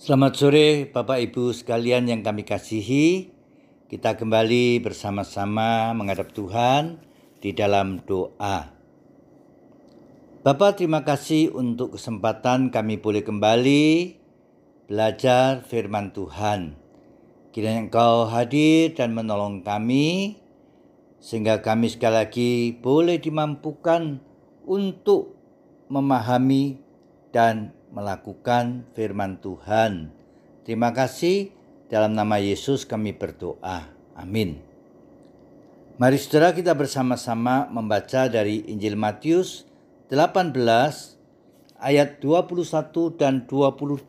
Selamat sore Bapak Ibu sekalian yang kami kasihi. Kita kembali bersama-sama menghadap Tuhan di dalam doa. Bapak terima kasih untuk kesempatan kami boleh kembali belajar firman Tuhan. Kiranya Engkau hadir dan menolong kami sehingga kami sekali lagi boleh dimampukan untuk memahami dan melakukan firman Tuhan. Terima kasih. Dalam nama Yesus kami berdoa. Amin. Mari saudara kita bersama-sama membaca dari Injil Matius 18 ayat 21 dan 22.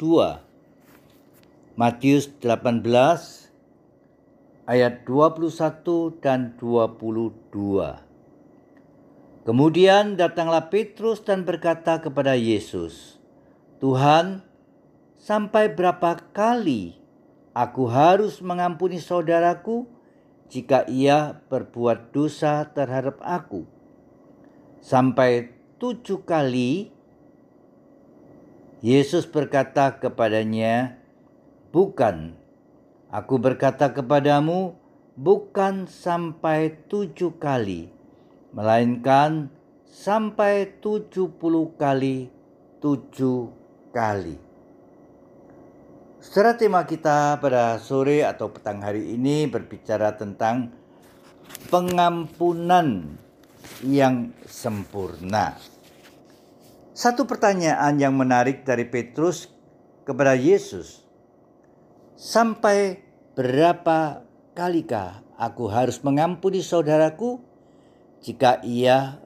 Matius 18 ayat 21 dan 22. Kemudian datanglah Petrus dan berkata kepada Yesus, Tuhan, sampai berapa kali aku harus mengampuni saudaraku jika ia berbuat dosa terhadap aku? Sampai tujuh kali Yesus berkata kepadanya, Bukan, aku berkata kepadamu, bukan sampai tujuh kali, melainkan sampai tujuh puluh kali tujuh kali. Secara tema kita pada sore atau petang hari ini berbicara tentang pengampunan yang sempurna. Satu pertanyaan yang menarik dari Petrus kepada Yesus. Sampai berapa kalikah aku harus mengampuni saudaraku jika ia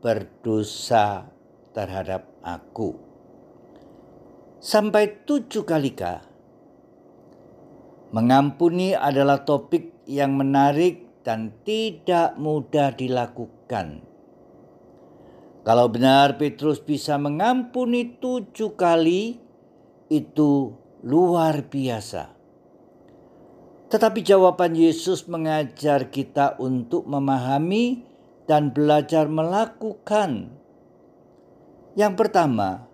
berdosa terhadap aku? Sampai tujuh kali kah? Mengampuni adalah topik yang menarik dan tidak mudah dilakukan. Kalau benar Petrus bisa mengampuni tujuh kali, itu luar biasa. Tetapi jawaban Yesus mengajar kita untuk memahami dan belajar melakukan. Yang pertama,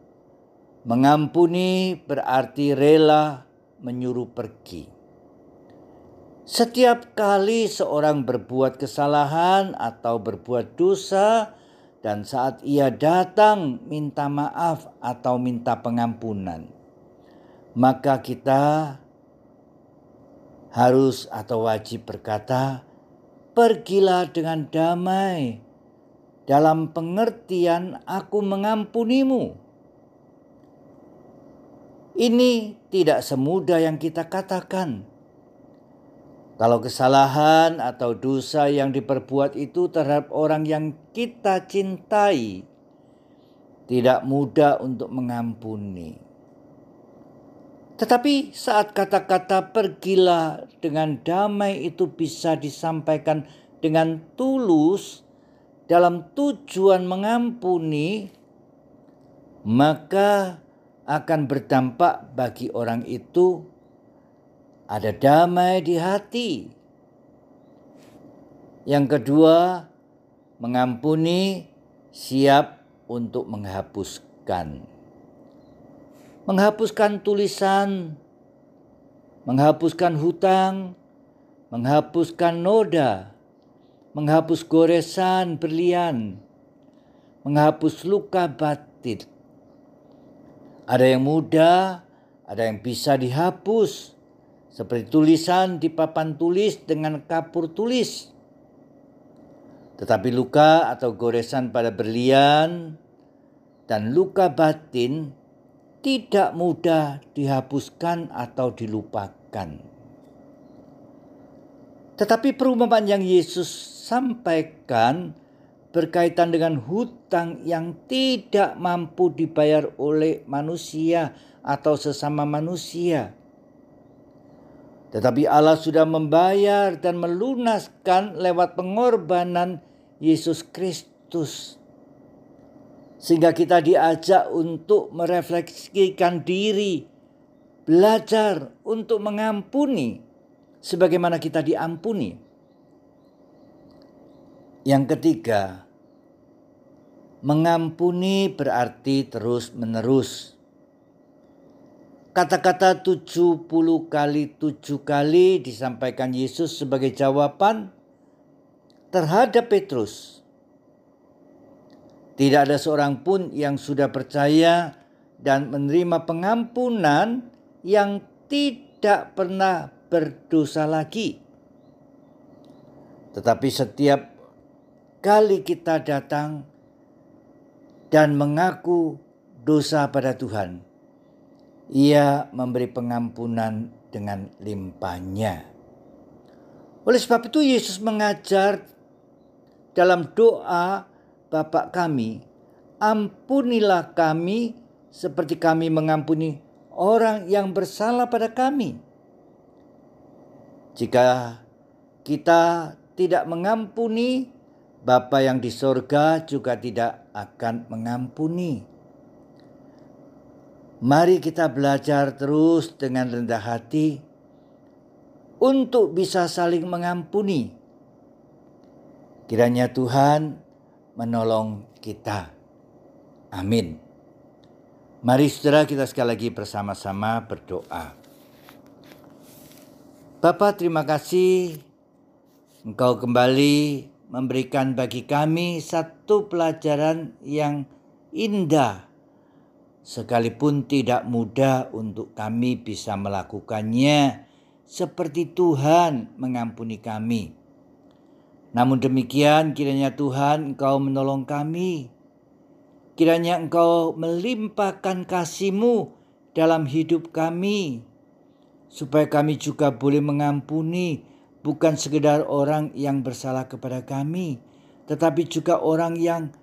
Mengampuni berarti rela menyuruh pergi. Setiap kali seorang berbuat kesalahan atau berbuat dosa, dan saat ia datang minta maaf atau minta pengampunan, maka kita harus atau wajib berkata, "Pergilah dengan damai." Dalam pengertian, "Aku mengampunimu." Ini tidak semudah yang kita katakan. Kalau kesalahan atau dosa yang diperbuat itu terhadap orang yang kita cintai, tidak mudah untuk mengampuni. Tetapi saat kata-kata "pergilah dengan damai" itu bisa disampaikan dengan tulus dalam tujuan mengampuni, maka akan berdampak bagi orang itu ada damai di hati. Yang kedua, mengampuni siap untuk menghapuskan. Menghapuskan tulisan, menghapuskan hutang, menghapuskan noda, menghapus goresan berlian, menghapus luka batin, ada yang mudah, ada yang bisa dihapus. Seperti tulisan di papan tulis dengan kapur tulis. Tetapi luka atau goresan pada berlian dan luka batin tidak mudah dihapuskan atau dilupakan. Tetapi perumpamaan yang Yesus sampaikan berkaitan dengan hutang yang tidak mampu dibayar oleh manusia atau sesama manusia. Tetapi Allah sudah membayar dan melunaskan lewat pengorbanan Yesus Kristus. Sehingga kita diajak untuk merefleksikan diri, belajar untuk mengampuni sebagaimana kita diampuni. Yang ketiga, Mengampuni berarti terus-menerus. kata-kata 70 kali 7 kali disampaikan Yesus sebagai jawaban terhadap Petrus. Tidak ada seorang pun yang sudah percaya dan menerima pengampunan yang tidak pernah berdosa lagi. Tetapi setiap kali kita datang dan mengaku dosa pada Tuhan, Ia memberi pengampunan dengan limpahnya. Oleh sebab itu Yesus mengajar dalam doa Bapak kami, ampunilah kami seperti kami mengampuni orang yang bersalah pada kami. Jika kita tidak mengampuni, Bapa yang di sorga juga tidak akan mengampuni. Mari kita belajar terus dengan rendah hati untuk bisa saling mengampuni. Kiranya Tuhan menolong kita. Amin. Mari saudara kita sekali lagi bersama-sama berdoa. Bapak terima kasih Engkau kembali memberikan bagi kami satu pelajaran yang indah, sekalipun tidak mudah untuk kami bisa melakukannya, seperti Tuhan mengampuni kami. Namun demikian, kiranya Tuhan Engkau menolong kami. Kiranya Engkau melimpahkan kasih-Mu dalam hidup kami, supaya kami juga boleh mengampuni bukan sekedar orang yang bersalah kepada kami, tetapi juga orang yang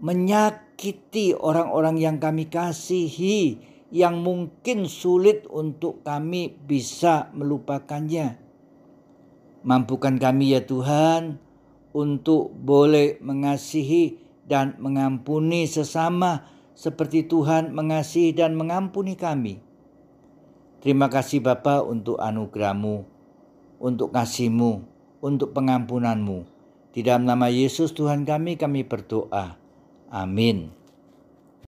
menyakiti orang-orang yang kami kasihi, yang mungkin sulit untuk kami bisa melupakannya. Mampukan kami ya Tuhan untuk boleh mengasihi dan mengampuni sesama seperti Tuhan mengasihi dan mengampuni kami. Terima kasih Bapa untuk anugerahmu untuk kasihmu, untuk pengampunanmu. Di dalam nama Yesus Tuhan kami, kami berdoa. Amin.